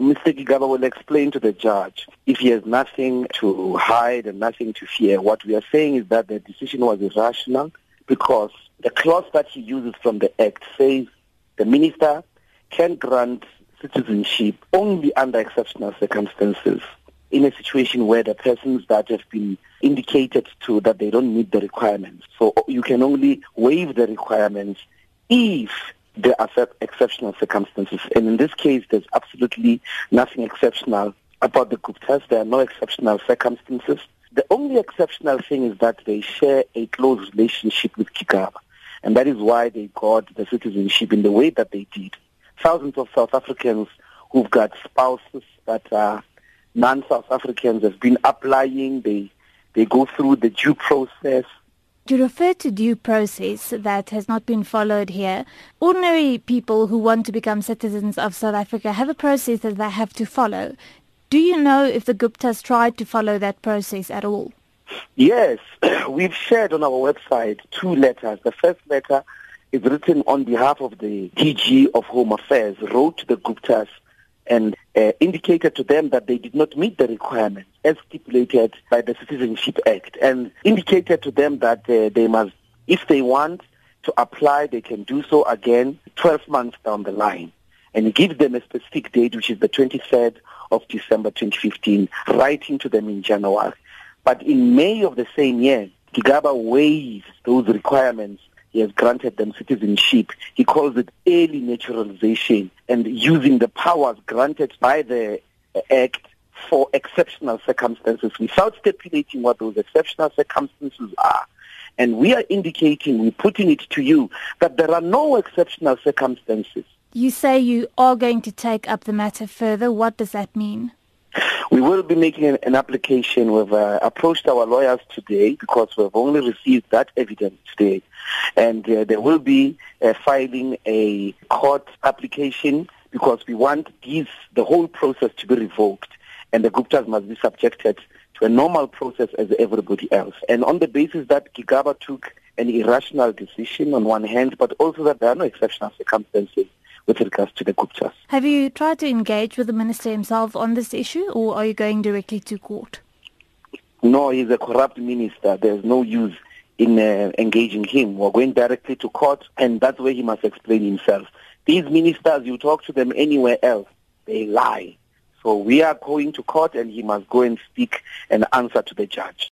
Mr. Gigaba will explain to the judge if he has nothing to hide and nothing to fear. What we are saying is that the decision was irrational because the clause that he uses from the Act says the minister can grant citizenship only under exceptional circumstances in a situation where the persons that have been indicated to that they don't meet the requirements. So you can only waive the requirements if there are exceptional circumstances. And in this case, there's absolutely nothing exceptional about the Guptas. There are no exceptional circumstances. The only exceptional thing is that they share a close relationship with Gigaba. And that is why they got the citizenship in the way that they did. Thousands of South Africans who've got spouses that are non-South Africans have been applying. They, they go through the due process. You refer to due process that has not been followed here. Ordinary people who want to become citizens of South Africa have a process that they have to follow. Do you know if the Guptas tried to follow that process at all? Yes, we've shared on our website two letters. The first letter is written on behalf of the DG of Home Affairs, wrote to the Guptas and uh, indicated to them that they did not meet the requirements as stipulated by the Citizenship Act and indicated to them that uh, they must, if they want to apply, they can do so again 12 months down the line. And he gives them a specific date, which is the 23rd of December 2015, writing to them in January. But in May of the same year, Gigaba waives those requirements he has granted them citizenship. He calls it early naturalization and using the powers granted by the Act for exceptional circumstances without stipulating what those exceptional circumstances are. And we are indicating, we're putting it to you, that there are no exceptional circumstances. You say you are going to take up the matter further. What does that mean? We will be making an, an application. We've uh, approached our lawyers today because we've only received that evidence today. And uh, there will be uh, filing a court application because we want these, the whole process to be revoked and the Guptas must be subjected to a normal process as everybody else. And on the basis that Gigaba took an irrational decision on one hand, but also that there are no exceptional circumstances with regards to the Guptas. Have you tried to engage with the minister himself on this issue, or are you going directly to court? No, he's a corrupt minister. There's no use in uh, engaging him. We're going directly to court, and that's where he must explain himself. These ministers, you talk to them anywhere else, they lie. So we are going to court, and he must go and speak and answer to the judge.